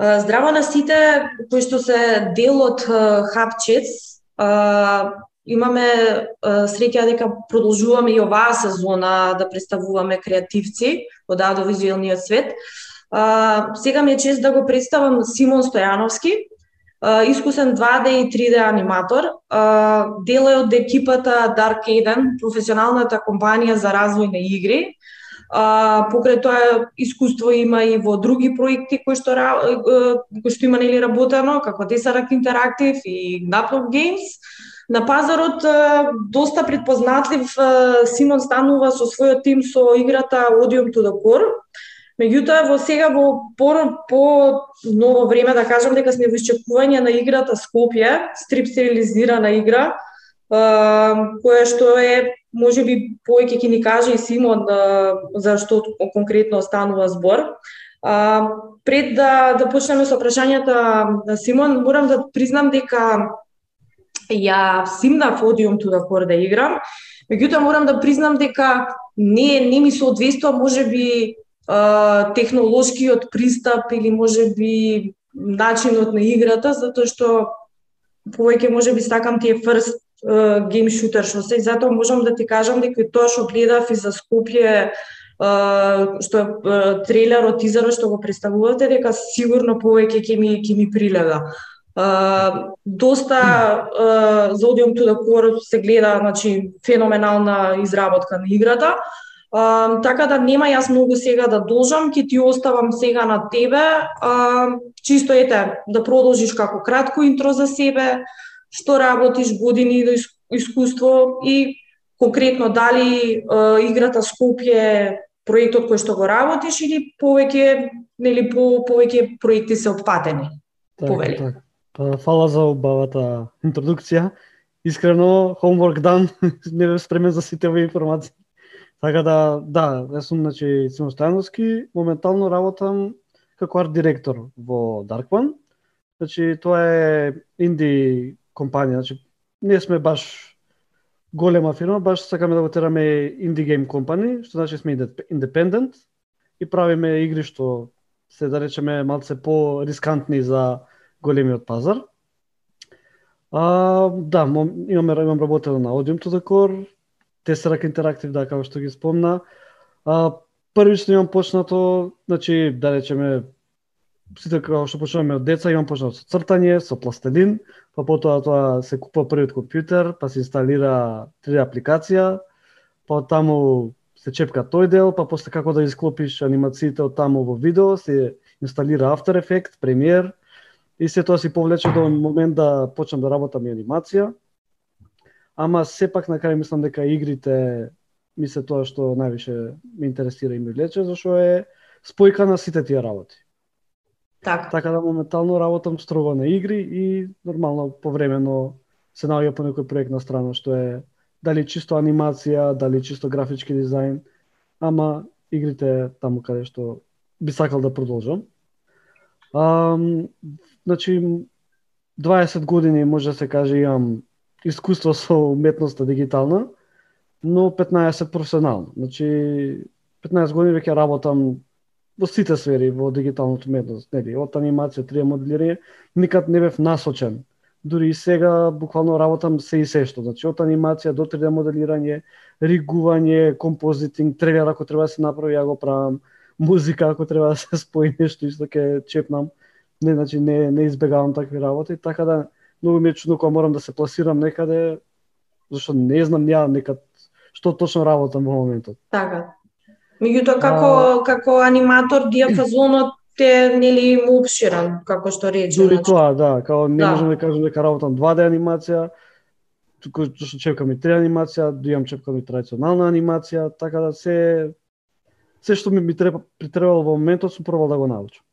Здраво на сите кои што се дел од Хапчец. Имаме среќа дека продолжуваме и оваа сезона да представуваме креативци од аудиовизуелниот свет. Сега ми е чест да го представам Симон Стојановски, искусен 2D и 3D аниматор. Дел е од екипата Dark Eden, професионалната компанија за развој на игри, А, покрај тоа искуство има и во други проекти кои што кои што има нели работено, како Tesseract Interactive и Knaplog Games. На пазарот доста предпознатлив Симон станува со својот тим со играта Odium to the Core. Меѓутоа во сега во по, по ново време да кажам дека сме во исчекување на играта Скопје, стрип стерилизирана игра, која што е може би повеќе ќе ни каже и Симон да, за што конкретно станува збор. А, пред да, да почнеме со прашањата на Симон, морам да признам дека ја симнав одиум туда кор да играм, меѓутоа морам да признам дека не не ми соодветства можеби технолошкиот пристап или може би начинот на играта, затоа што повеќе можеби сакам тие first гейм шутер што се, и затоа можам да ти кажам дека тоа што гледав и за Скопје што е трейлерот тизерот што го представувате дека сигурно повеќе ќе ми ќе ми прилега. Uh, доста uh, за Odium to the Core се гледа значи феноменална изработка на играта. Uh, така да нема јас многу сега да должам, ќе ти оставам сега на тебе. Uh, чисто ете да продолжиш како кратко интро за себе, што работиш, години до искуство и конкретно дали е, играта Скопје проектот кој што го работиш или повеќе нели по повеќе проекти се отпатени. Так, Повели. Так. Па, фала за убавата интродукција. Искрено, homework done, не бев спремен за сите овие информации. Така да, да, јас сум значи Симон Стојановски, моментално работам како арт директор во Darkman. Значи тоа е инди компанија, значи не сме баш голема фирма, баш сакаме да го тераме инди гейм компани, што значи сме индепендент и правиме игри што се да речеме малце по рискантни за големиот пазар. А, да, имаме имам работено на Audium to the Core, Tesseract Interactive, да, како што ги спомна. А, првично имам почнато, значи, да речеме, сите како што почнуваме од деца, имам почнав со цртање, со пластелин, па потоа тоа се купува првиот компјутер, па се инсталира 3D апликација, па таму се чепка тој дел, па после како да исклопиш анимациите од таму во видео, се инсталира After Effects, Premiere, и се тоа си повлече до момент да почнам да работам и анимација. Ама сепак на крај мислам дека игрите ми се тоа што највише ме интересира и ме влече, зашто е спојка на сите тие работи. Така. Така да моментално работам строго на игри и нормално повремено се наоѓа по некој проект на страна што е дали чисто анимација, дали чисто графички дизајн, ама игрите таму каде што би сакал да продолжам. А, значи 20 години може да се каже имам искуство со уметноста дигитална, но 15 професионално. Значи 15 години веќе работам во сите сфери во дигиталното уметност, нели, од анимација, 3D моделирање, никад не бев насочен. Дури и сега буквално работам се и се што, значи од анимација до 3D моделирање, ригување, композитинг, трейлер ако треба да се направи, ја го правам, музика ако треба да се спои нешто исто ќе чепнам. Не, значи не не избегавам такви работи, така да многу ми е чудно кога морам да се пласирам некаде, зашто не знам ја некад што точно работам во моментот. Така. Меѓутоа како а... како аниматор диапазонот е нели обширен, како што рече. Дури тоа, да, како не да. можам да кажам дека работам 2D анимација, туку што чепкам и 3D анимација, дујам чепкам и традиционална анимација, така да се се што ми, ми треба притребало во моментот сум пробал да го научам.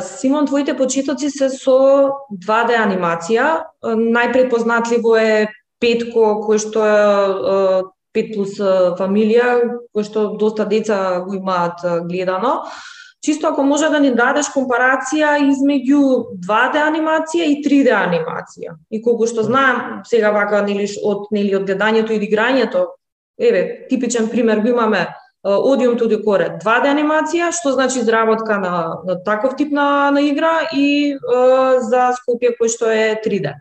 Симон, твоите почетоци се со 2D анимација. Најпредпознатливо е Петко, кој што е 5 плюс фамилија, кој што доста деца го имаат гледано. Чисто ако може да ни дадеш компарација измеѓу 2D анимација и 3D анимација. И колку што знаем, сега вака нели од нели од гледањето и играњето, еве, типичен пример го имаме Odium to Decore 2D анимација, што значи изработка на, на таков тип на, на игра и е, за Скопје кој што е 3D.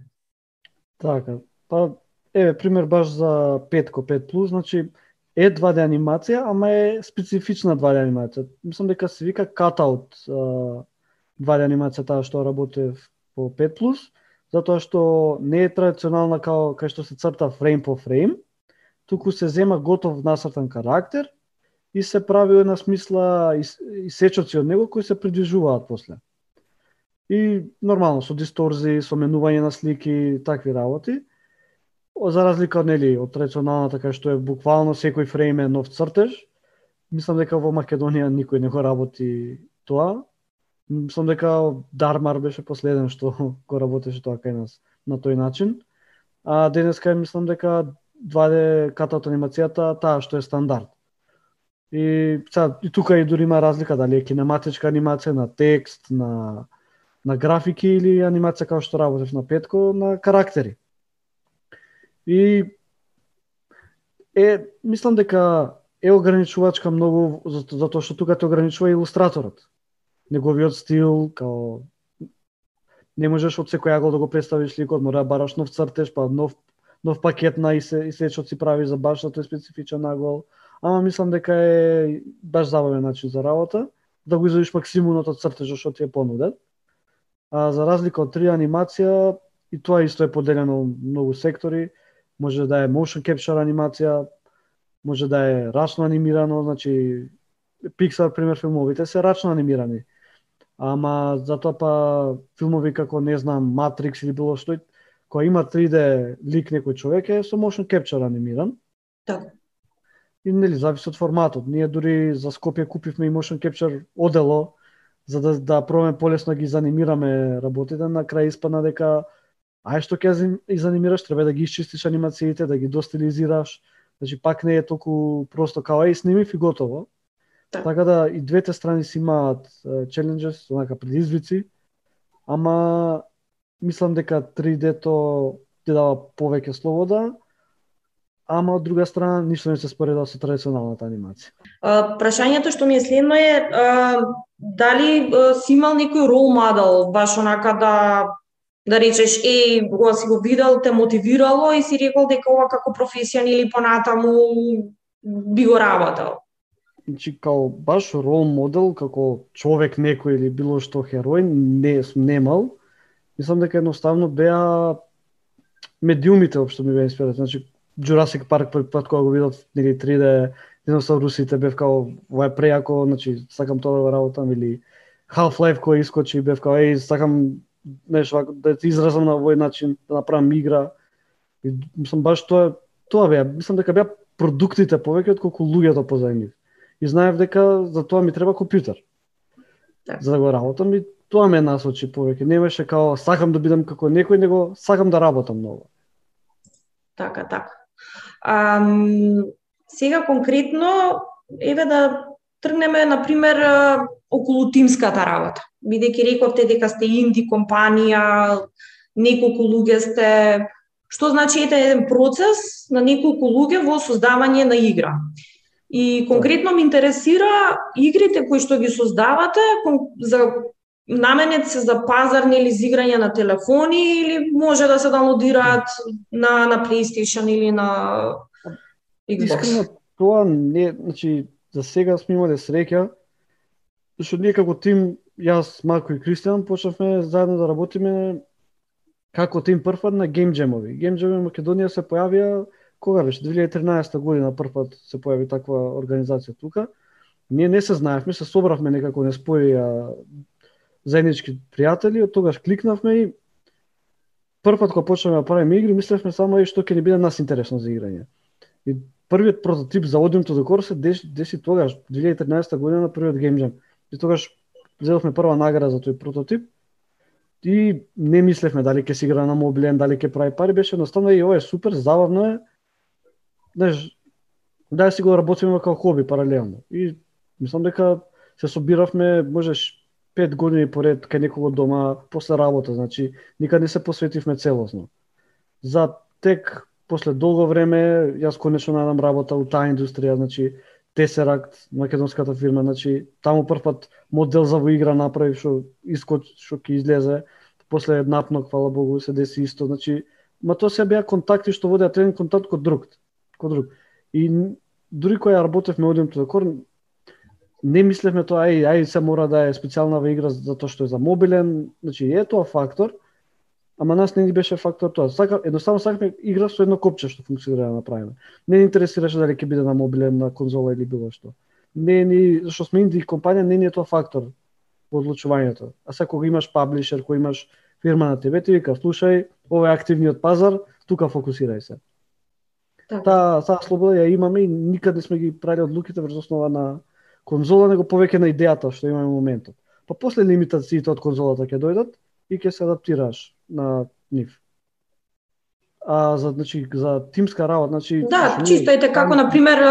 Така, па еве пример баш за 5 5 плюс, значи е 2D анимација, ама е специфична 2D анимација. Мислам дека се вика cutout 2D анимација таа што работи по 5 плюс, затоа што не е традиционална као кај што се црта фрейм по фрейм, туку се зема готов насртан карактер и се прави една смисла и сечоци од него кои се придвижуваат после. И нормално со дисторзи, со менување на слики, такви работи. За разлика нели од традиционалната кај што е буквално секој фрейм е нов цртеж, мислам дека во Македонија никој не го работи тоа. Мислам дека Дармар беше последен што го работеше тоа кај нас на тој начин. А денеска мислам дека 2D катата анимацијата таа што е стандард. И, са, и тука и дури има разлика дали е кинематичка анимација на текст, на на графики или анимација како што работев на Петко, на карактери. И е, мислам дека е ограничувачка многу затоа што тука те ограничува илустраторот. Неговиот стил, као не можеш од секој агол да го представиш ликот, мора да бараш нов цртеж, па нов нов пакет на и се и се што си прави за баш за тој специфичен агол ама мислам дека е баш забавен начин за работа, да го извадиш максимумот од цртежот што ти е понуден. А за разлика од три анимација, и тоа исто е поделено многу сектори, може да е motion capture анимација, може да е рачно анимирано, значи Pixar пример филмовите се рачно анимирани. Ама затоа па филмови како не знам Matrix или било што која има 3D лик некој човек е со motion capture анимиран. Така и нели зависи од форматот. Ние дури за Скопје купивме и motion capture одело за да да пробаме полесно да ги занимираме работите, на крај испадна дека ај што ќе занимираш, треба да ги исчистиш анимациите, да ги достилизираш. Значи пак не е толку просто као ај снимив и готово. Да. Така да и двете страни си имаат челенџес, онака предизвици, ама мислам дека 3D-то ти дава повеќе слобода, ама од друга страна ништо не се спореда со традиционалната анимација. прашањето што ми е следно е а, дали а, си имал некој рол модел, баш онака да да речеш, е, кога си го видел, те мотивирало и си рекол дека ова како професија или понатаму би го работел? Значи, као баш рол модел, како човек некој или било што херој, не сум немал. Мислам дека едноставно беа медиумите општо ми беа инспирирани. Значи, Jurassic Park прв пат кога го видов нели 3D диносаурусите бев као ова е прејако, значи сакам тоа да го работам или Half-Life кој искочи бев као еј сакам нешто да се изразам на овој начин, да направам игра. И мислам баш тоа тоа беа, мислам дека беа продуктите повеќе од колку луѓето позади нив. И знаев дека за тоа ми треба компјутер. Да. За да го работам и тоа ме насочи повеќе. Не беше као сакам да бидам како некој, него сакам да работам многу. Така, така. А, сега конкретно, еве да тргнеме, например, околу тимската работа. Бидејќи рековте дека сте инди компанија, неколку луѓе сте, што значи ете еден процес на неколку луѓе во создавање на игра. И конкретно ме интересира игрите кои што ги создавате за наменет се за пазарни или изиграње на телефони или може да се даунлодираат на на PlayStation или на Xbox? Искрено тоа не, значи за сега сме имале среќа што ние како тим јас, Марко и Кристијан почнавме заедно да работиме како тим првпат на Game Jam-ови. Game Jam Македонија се појавија кога беше 2013 година првпат се појави таква организација тука. Ние не се знаевме, се собравме некако не споја заеднички пријатели, од тогаш кликнавме и првпат кога почнавме да правиме игри, мислевме само и што ќе ни биде нас интересно за играње. И првиот прототип за Odium to the Core се деси, деши тогаш, 2013 година на првиот Game Jam. И тогаш зедовме прва награда за тој прототип и не мислевме дали ќе се игра на мобилен, дали ќе прави пари, беше едноставно и ова е супер, забавно е. Знаеш, да си го работиме како хоби паралелно. И мислам дека се собиравме, можеш пет години поред кај некого дома после работа, значи никад не се посветивме целосно. За тек после долго време јас конечно најдам работа у таа индустрија, значи Тесеракт, македонската фирма, значи таму првпат модел за во игра направи што искот што ќе излезе, после напнок, фала Богу, се деси исто, значи ма тоа се беа контакти што водеа тренинг контакт код друг, код друг. И дури кој работевме одим тоа кор, не мислевме тоа, ај, ај се мора да е специјална игра затоа што е за мобилен, значи е тоа фактор, ама нас не ни беше фактор тоа. Сака, едноставно сакаме игра со едно копче што функционира да направиме. Не ни интересираше дали ќе биде на мобилен, на конзола или било што. Не ни, зашто сме инди компанија, не ни е тоа фактор во одлучувањето. А сега кога имаш паблишер, кога имаш фирма на тебе, ти вика, слушај, ова е активниот пазар, тука фокусирај се. Така. Таа та слобода ја имаме и никаде сме ги правили одлуките врз основа на конзола, него повеќе на идејата што имаме во моментот. Па после лимитациите од конзолата ќе дојдат и ќе се адаптираш на нив. А за значи за тимска работа, значи Да, чисто ете како на пример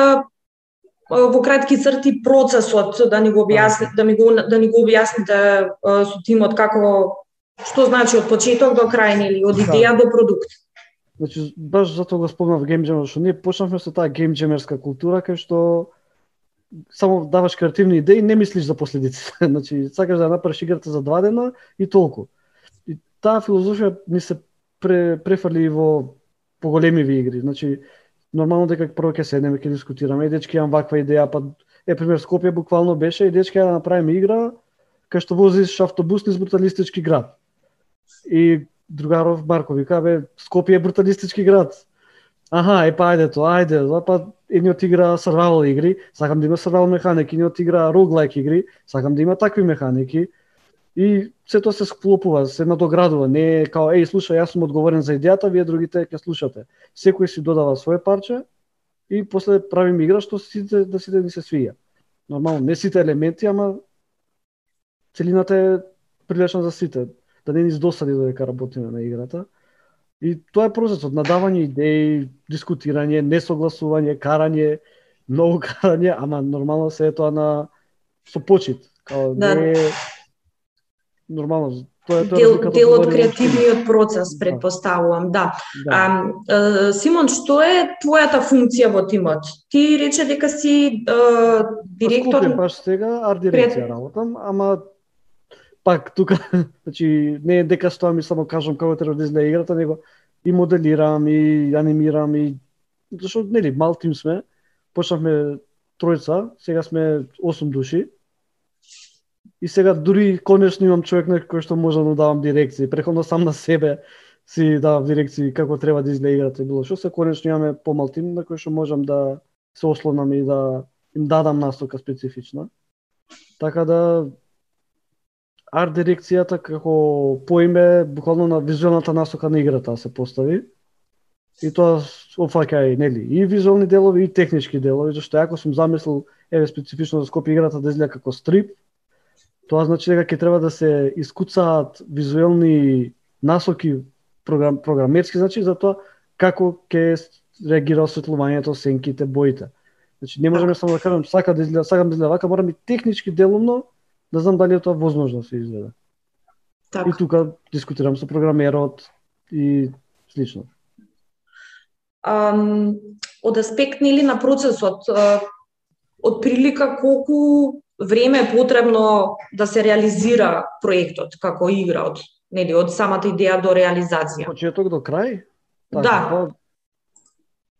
во кратки црти процесот да ни го објасни да ми го да ни го објасните со тимот како што значи од почеток до крај или од да. идеја да. до продукт. Значи баш затоа го спомнав геймџемер, што ние почнавме со таа геймџемерска култура кај што само даваш креативни идеи, не мислиш за последиците. значи сакаш да направиш играта за два дена и толку таа филозофија ми се пре, префрли во поголемиви игри. Значи, нормално дека прво ќе седнеме, ќе дискутираме, и дечки имам ваква идеја, па е пример Скопје буквално беше и дечки да направиме игра кај што возиш автобус низ бруталистички град. И другаров Марко вика, бе, Скопје е бруталистички град. Аха, е па ајде тоа, ајде, па едниот игра survival игри, сакам да има survival механики, едниот игра roguelike игри, сакам да има такви механики. И се тоа се склопува, се надоградува, не е као, еј, слушај, јас сум одговорен за идејата, вие другите ќе слушате. Секој си додава своје парче и после правиме игра што сите да сите ни се свија. Нормално, не сите елементи, ама целината е прилична за сите, да не ни издосади додека работиме на играта. И тоа е процесот, надавање идеи, дискутирање, несогласување, карање, многу карање, ама нормално се е тоа на со почит. Као, да. не нормално тоа е тоа дел, дел од креативниот процес да. предпоставувам, да. да. А, Симон, што е твојата функција во тимот? Ти рече дека си а, директор Скупен, баш сега арт дирекција работам, ама пак тука, значи не е дека стоам и само кажам како треба да изгледа играта, него и моделирам и анимирам и зашто нели мал тим сме. Почнавме тројца, сега сме 8 души И сега дури конечно имам човек на кој што може да давам дирекции. Преходно сам на себе си давам дирекции како треба да изгледа играта и било што се конечно имаме помал тим на кој што можам да се ослонам и да им дадам настока специфична. Така да арт дирекцијата како поиме буквално на визуелната насока на играта се постави. И тоа офаќа и нели и визуелни делови и технички делови, зашто ако сум замислил еве специфично да за Скопје играта да изгледа како стрип, Тоа значи дека ќе треба да се искуцаат визуелни насоки програм, програмерски, значи за тоа како ќе реагира осветлувањето, сенките, боите. Значи не можеме само да кажам сака да изгледа, сакам да изгледа вака, морам и технички делумно да знам дали е тоа возможно да се изгледа. Так. И тука дискутирам со програмерот и слично. Um, од аспект нели на процесот, од прилика колку време е потребно да се реализира проектот како игра од нели од самата идеја до реализација. Почеток до крај? Така, да. Па...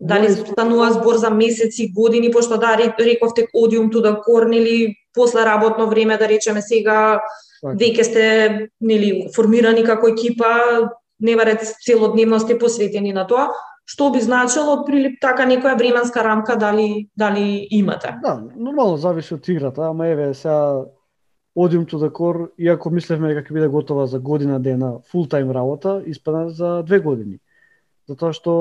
Дали станува збор за месеци, години, пошто да рековте одиум туда да после работно време да речеме сега така. веќе сте нели формирани како екипа, не баре целодневно сте посветени на тоа, што би значило прилип така некоја временска рамка дали дали имате? Да, нормално зависи од играта, ама еве сега одим ту декор, иако мислевме дека ќе биде готова за година дена фул тайм работа, испадна за две години. Затоа што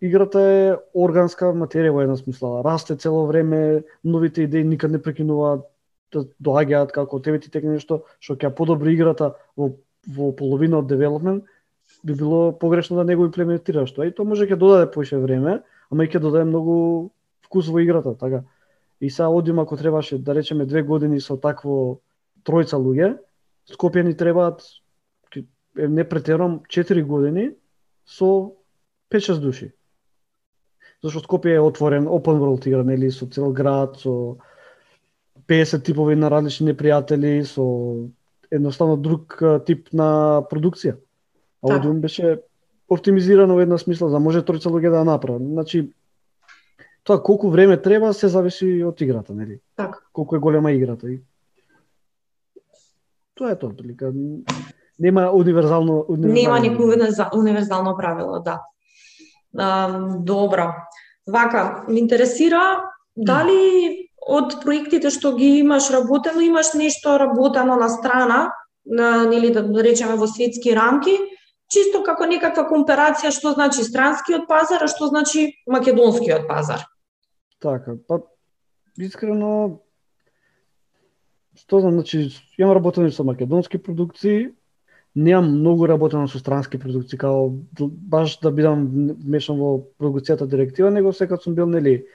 играта е органска материја во една смисла. Расте цело време, новите идеи никад не прекинуваат да доаѓаат како тебе ти текне нешто што ќе подобри играта во во половина од девелопмент, би било погрешно да не го имплементираш тоа. И тоа може ќе додаде поише време, ама и ќе додаде многу вкус во играта, така. И сега одим ако требаше да речеме две години со такво тројца луѓе, Скопје ни требаат не претерам 4 години со 5-6 души. Зашто Скопје е отворен open world игра, нели, со цел град, со 50 типови на различни непријатели, со едноставно друг тип на продукција. А Одиум беше оптимизирано во една смисла, за може тројца луѓе да ја направат. Значи, тоа колку време треба се зависи од играта, нели? Така. Колку е голема играта. И... Тоа е тоа, прилика. Нема универзално, универзално... Нема никој универзално правило, да. А, добро. Вака, ме интересира дали од проектите што ги имаш работено, имаш нешто работено на страна, на, нели да речеме во светски рамки, чисто како некаква комперација што значи странскиот пазар, а што значи македонскиот пазар. Така, па искрено што знам, значи имам работено со македонски продукции, немам многу работено со странски продукции, као баш да бидам вмешан во продукцијата директива, него секад сум бил нели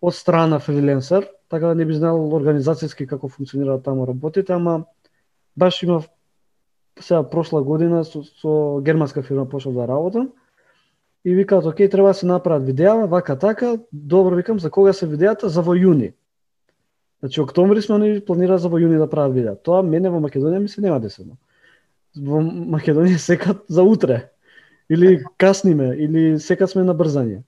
од страна фриленсер, така да не би знал организацијски како функционира таму работите, ама баш имав сега прошла година со, со германска фирма почнав да работам и викаат, окей, треба да се направат видеа, вака така, добро викам, за кога се видеата? За во јуни. Значи, октомври сме они планира за во јуни да прават видеа. Тоа мене во Македонија ми се нема десено. Во Македонија секат за утре. Или касниме, или секат сме на брзање.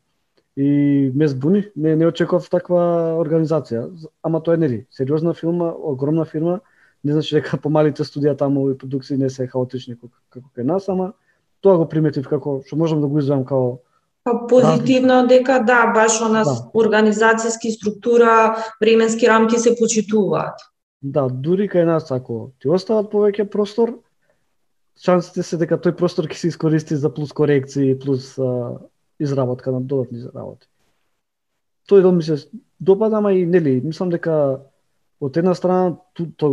И ме збуни, не, не очекував таква организација. Ама тоа е нели, сериозна фирма, огромна фирма, не значи дека помалите студија таму и продукции не се хаотични како, како кај нас, ама тоа го приметив како што можам да го извадам како Па позитивно дека да, баш она да. организацијски структура, временски рамки се почитуваат. Да, дури кај нас ако ти остават повеќе простор, шансите се дека тој простор ќе се искористи за плюс корекции, плюс а, изработка на додатни работи. Тој дел ми се допада, ама и нели, мислам дека од една страна ту, то,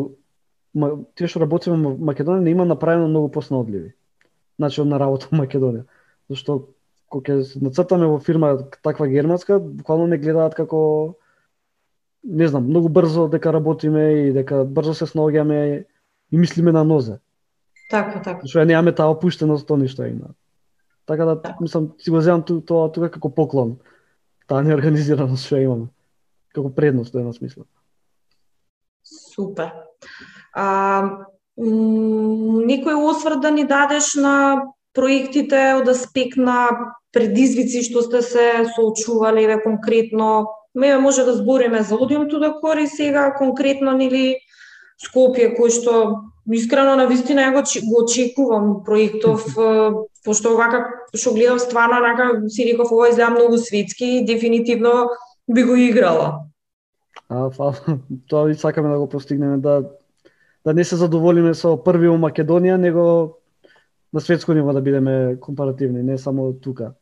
тие што работиме во Македонија не има направено многу поснаодливи. Значи на работа во Македонија. Зашто кога ќе нацртаме во фирма таква германска, буквално не гледаат како не знам, многу брзо дека работиме и дека брзо се снаоѓаме и мислиме на нозе. Така, така. Што ја немаме таа опуштеност тоа ништо има. Така да, така. мислам, си го земам тоа тука како поклон. Таа неорганизираност што имаме. Како предност, во една смисла. Супер. А, некој осврт да ни дадеш на проектите од аспект на предизвици што сте се соочувале ве конкретно ме може да збориме за Одиум да кори сега конкретно нели Скопје кој што искрено на вистина го, го очекувам проектов пошто вака што гледам стварно рака си реков ова изгледа многу светски и дефинитивно би го играла. А, фа, тоа и сакаме да го постигнеме да да не се задоволиме со први во Македонија, него на светско ниво да бидеме компаративни, не само тука.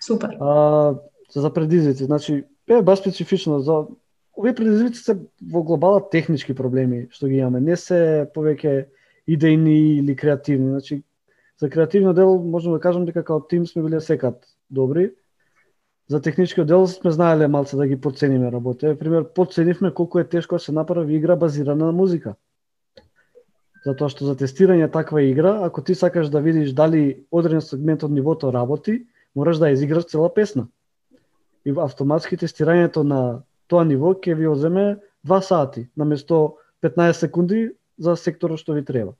Супер. А, за предизвици, значи, е баш специфично за овие предизвици се во глобала технички проблеми што ги имаме, не се повеќе идејни или креативни. Значи, за креативниот дел можам да кажам дека као тим сме биле секат добри. За техничкиот дел сме знаеле малце да ги подцениме работи. Пример, подценивме колку е тешко да се направи игра базирана на музика. Затоа што за тестирање таква игра, ако ти сакаш да видиш дали одреден сегмент од нивото работи, мораш да изиграш цела песна. И автоматски тестирањето на тоа ниво ќе ви оземе 2 сати, наместо 15 секунди за секторот што ви треба.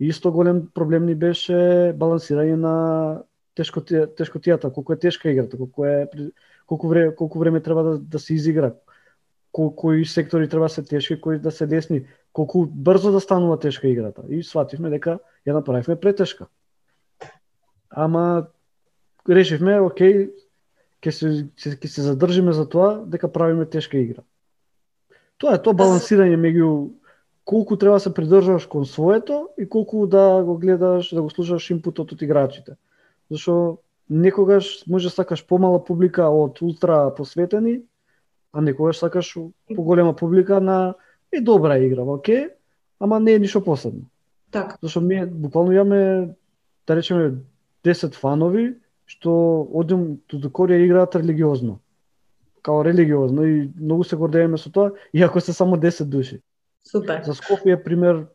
И исто голем проблем ни беше балансирање на тешкотија, тешкотијата, колку е тешка играта, колку е колку време колку време треба да, да се изигра, кои сектори треба да се тешки, кои да се десни, колку брзо да станува тешка играта. И свативме дека ја направивме претешка. Ама решивме, окей, ќе се ќе се задржиме за тоа дека правиме тешка игра. Тоа е тоа балансирање меѓу колку треба да се придржуваш кон своето и колку да го гледаш, да го слушаш импутот од играчите. Зашо некогаш може да сакаш помала публика од ултра посветени, а некогаш сакаш поголема публика на е добра игра, оке, ама не е ништо посебно. Така. Зашто ми буквално имаме да речеме 10 фанови што одим до корија играат религиозно. Као религиозно и многу се гордееме со тоа, иако се само 10 души. Супер. За Скопје пример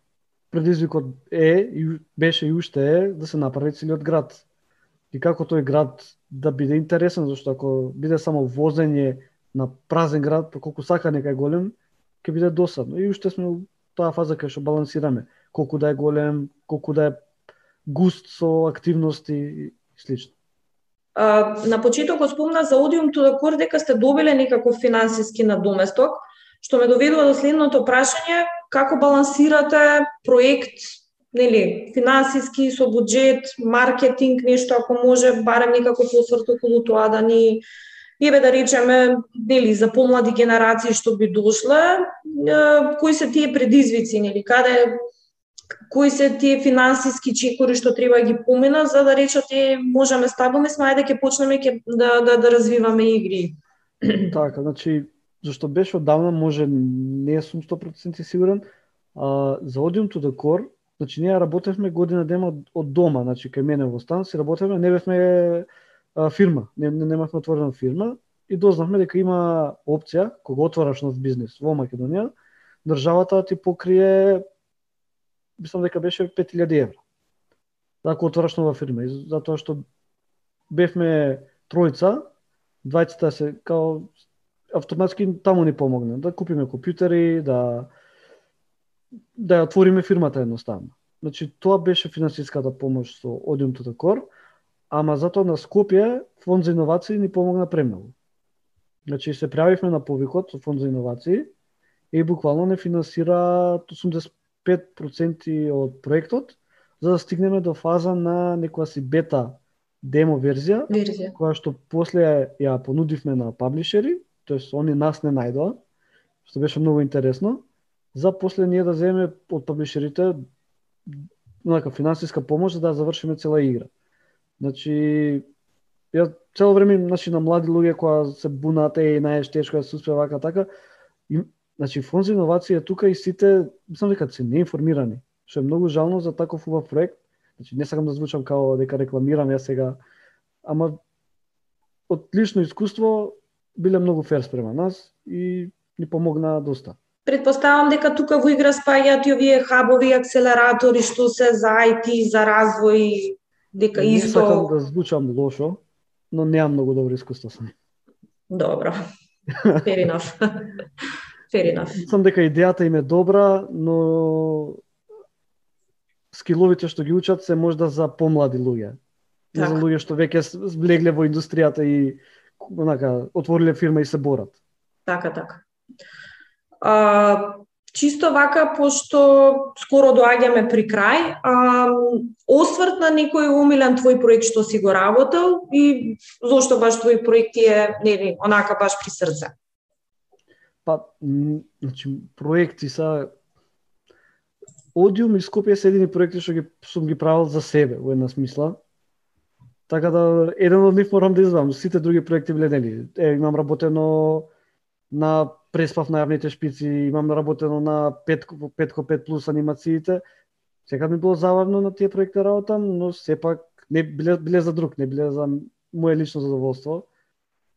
предизвикот е и беше и уште е да се направи целиот град и како тој град да биде интересен, зашто ако биде само возење на празен град, па колку сака нека е голем, ќе биде досадно. И уште сме у таа фаза кај што балансираме, колку да е голем, колку да е густ со активности и слично. А, на почетокот спомна за Одиум Тудакор дека сте добиле некаков финансиски надоместок, што ме доведува до следното прашање, како балансирате проект нели, финансиски со буџет, маркетинг, нешто ако може барем некако осврт околу тоа да ни еве да речеме, нели, за помлади генерации што би дошле, кои се тие предизвици, нели, каде кои се тие финансиски чекори што треба да ги помина за да речат е можеме стабилни сме ајде ќе почнеме ќе да, да да развиваме игри. Така, значи зашто беше одавна може не сум 100% сигурен, а за Odium to the Core Значи ние работевме година дема од дома, значи кај мене во стан си работевме, не бевме а, фирма, не, не немавме отворена фирма и дознавме дека има опција кога отвораш нов бизнес во Македонија, државата ти покрие мислам дека беше 5000 евра. Да, ако отвораш нова фирма, и затоа што бевме тројца, двајцата се као автоматски таму ни помогна да купиме компјутери, да да ја отвориме фирмата едноставно. Значи, тоа беше финансиската помош со Одиум to Кор ама затоа на Скопје Фонд за иновации ни помогна премногу. Значи, се пријавивме на повикот со Фонд за иновации и буквално не финансира 85% од проектот, за да стигнеме до фаза на некоја си бета демо верзија, верзија. која што после ја понудивме на паблишери, тоест они нас не најдоа, што беше многу интересно за после ние да земеме од паблишерите нека финансиска помош за да завршиме цела игра. Значи ја цело време значи на млади луѓе кои се бунаат и најтешко да се успе вака така и значи фонд за иновација е тука и сите мислам дека се неинформирани, што е многу жално за таков убав проект. Значи не сакам да звучам као дека рекламирам ја сега, ама од лично искуство биле многу фер спрема нас и ни помогна доста. Предпоставам дека тука во игра спаѓаат и овие хабови акселератори што се за IT, за развој, дека Не исто... сакам да звучам лошо, но немам многу добро искуство со нив. Добро. Fair enough. Fair enough. Мислам дека идејата им е добра, но скиловите што ги учат се можда за помлади луѓе. Не за Така. луѓе што веќе влегле во индустријата и онака отвориле фирма и се борат. Така, така. А, чисто вака, пошто скоро доаѓаме при крај, а, осврт на некој умилен твој проект што си го работел и зошто баш твој проект ти е, нели, онака баш при срце. Па, значи, проекти са Одиум и Скопје се едини проекти што ги сум ги правил за себе во една смисла. Така да еден од нив морам да извам. Сите други проекти биле нели. Е, имам работено на преспав на јавните шпици, имам наработено на 5 Петко 5 плюс анимациите. Сега ми било забавно на тие проекти работа, но сепак не биле, биле за друг, не биле за моје лично задоволство.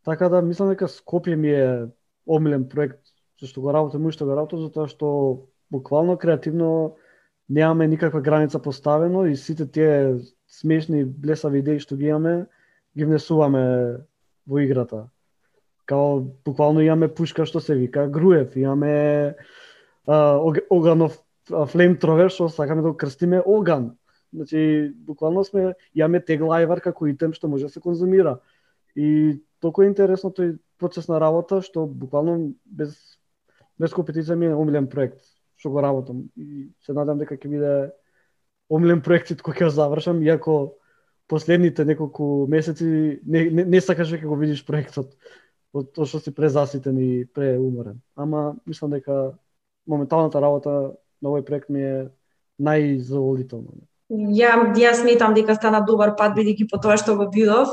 Така да мислам дека Скопје ми е омилен проект со што го работам и што го работам, затоа што буквално креативно немаме никаква граница поставено и сите тие смешни блесави идеи што ги имаме, ги внесуваме во играта. Као буквално имаме пушка што се вика Груев, имаме а, Оганов флеймтровер што сакаме да го крстиме Оган. Значи, буквално сме, имаме теглајвар како итем што може да се конзумира. И толку е интересно тој процес на работа што буквално без без компетиција ми е омилен проект што го работам и се надам дека ќе биде омилен проектот кој ќе го завршам иако последните неколку месеци не, не, не сакаш дека го видиш проектот тоа што си презаситен и преуморен. Ама мислам дека моменталната работа на овој проект ми е најзадоволителна. Ја, ја сметам дека стана добар пат бидејќи по тоа што го видов.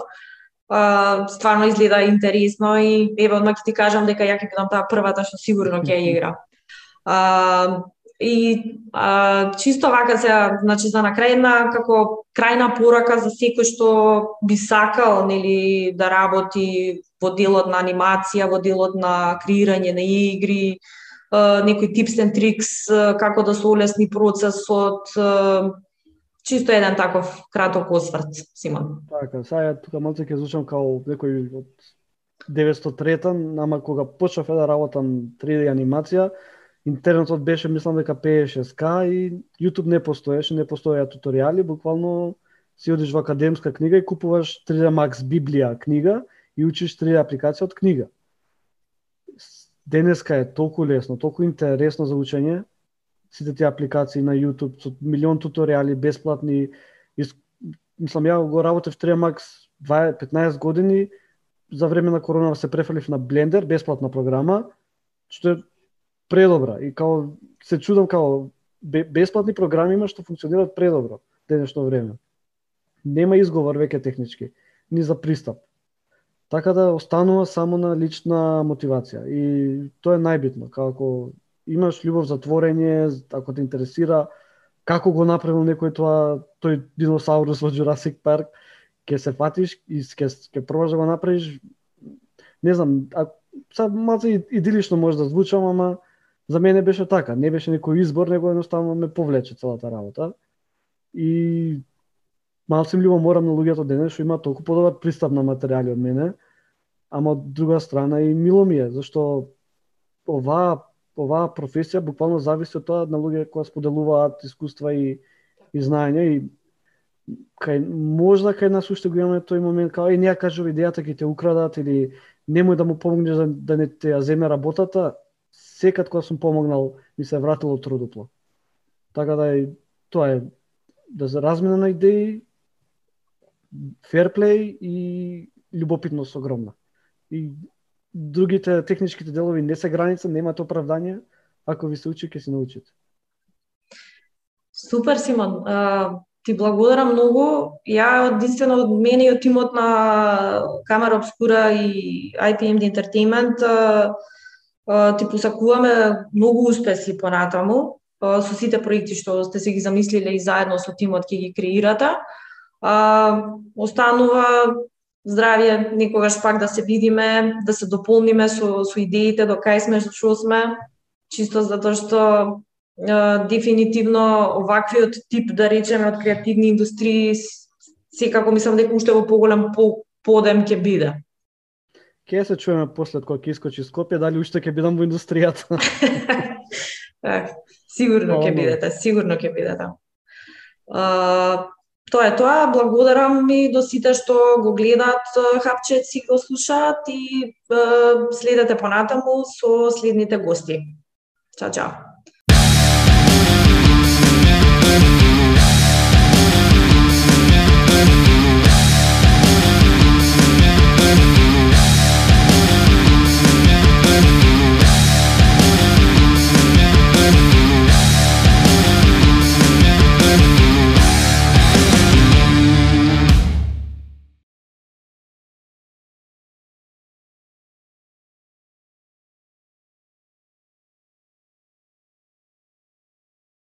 А, стварно изгледа интересно и еве одма ќе ти кажам дека ја ќе бидам таа првата што сигурно ќе ја игра. А, и а, чисто вака се, значи за на крај една како крајна порака за секој што би сакал нели да работи во делот на анимација, во делот на креирање на игри, некои tips and tricks како да се олесни процесот, чисто еден таков краток осврт, Симон. Така, сега тука малце ќе звучам као некој од 903-та, ама кога почнав да работам 3D анимација, интернетот беше, мислам дека 56К и YouTube не постоеше, не постоеа туторијали, буквално си одиш во академска книга и купуваш 3D Max Библија книга и учиш три апликации од книга. Денеска е толку лесно, толку интересно за учење, сите тие апликации на YouTube со милион туторијали бесплатни. Из... Мислам, ја го работев 3 Max 15 години, за време на корона се префалив на Blender, бесплатна програма, што е предобра. И као се чудам као бесплатни програми има што функционираат предобро денешно време. Нема изговор веќе технички, ни за пристап. Така да останува само на лична мотивација. И тоа е најбитно. Како имаш љубов за творење, ако те интересира како го направил некој тоа, тој диносаурус во Jurassic Park, ќе се фатиш и ќе ќе пробаш да го направиш. Не знам, а, сад малку идилично може да звучам, ама За мене беше така, не беше некој избор, него едноставно ме повлече целата работа. И малце ми морам на луѓето денес што има толку подобар пристап на материјали од мене, ама од друга страна и мило ми е, зашто оваа оваа професија буквално зависи од тоа на луѓе кои споделуваат искуства и и знаење и кај можда кај нас уште го имаме тој момент као и неа кажува идејата ќе те украдат или немој да му помогнеш да, да не те ја земе работата, секад кога сум помогнал ми се вратило трудопло. Така да е, тоа е да се размена на идеи, ферплей и љубопитност огромна. И другите техничките делови не се граница, немаат оправдание, ако ви се учи, ќе се научите. Супер, Симон. ти благодарам многу. Ја единствено од мене и од тимот на Камера Обскура и IPM Entertainment ти посакуваме многу успеси понатаму со сите проекти што сте се ги замислиле и заедно со тимот ќе ги креирате. А, останува здравје некогаш пак да се видиме, да се дополниме со, со идеите до кај сме што сме, чисто затоа што а, дефинитивно оваквиот тип да речеме од креативни индустрии секако мислам дека уште во поголем по, подем ќе биде. Ке се чуеме после кога ќе искочи Скопје, дали уште ќе бидам во индустријата? сигурно ќе бидете, сигурно ќе бидете. Uh, тоа е тоа, благодарам и до сите што го гледаат хапчет си го слушаат и следете понатаму со следните гости. Чао, чао.